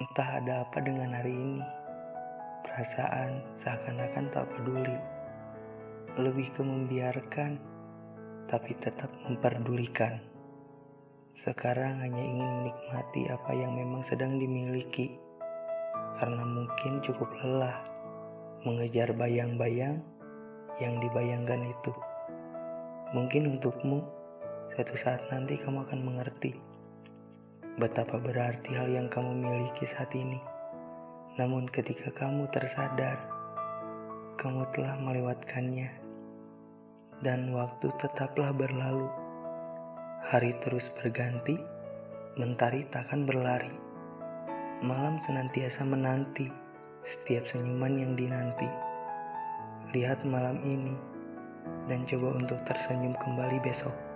Entah ada apa dengan hari ini. Perasaan seakan-akan tak peduli. Lebih ke membiarkan, tapi tetap memperdulikan. Sekarang hanya ingin menikmati apa yang memang sedang dimiliki. Karena mungkin cukup lelah mengejar bayang-bayang yang dibayangkan itu. Mungkin untukmu, suatu saat nanti kamu akan mengerti betapa berarti hal yang kamu miliki saat ini. Namun ketika kamu tersadar, kamu telah melewatkannya. Dan waktu tetaplah berlalu. Hari terus berganti, mentari takkan berlari. Malam senantiasa menanti setiap senyuman yang dinanti. Lihat malam ini dan coba untuk tersenyum kembali besok.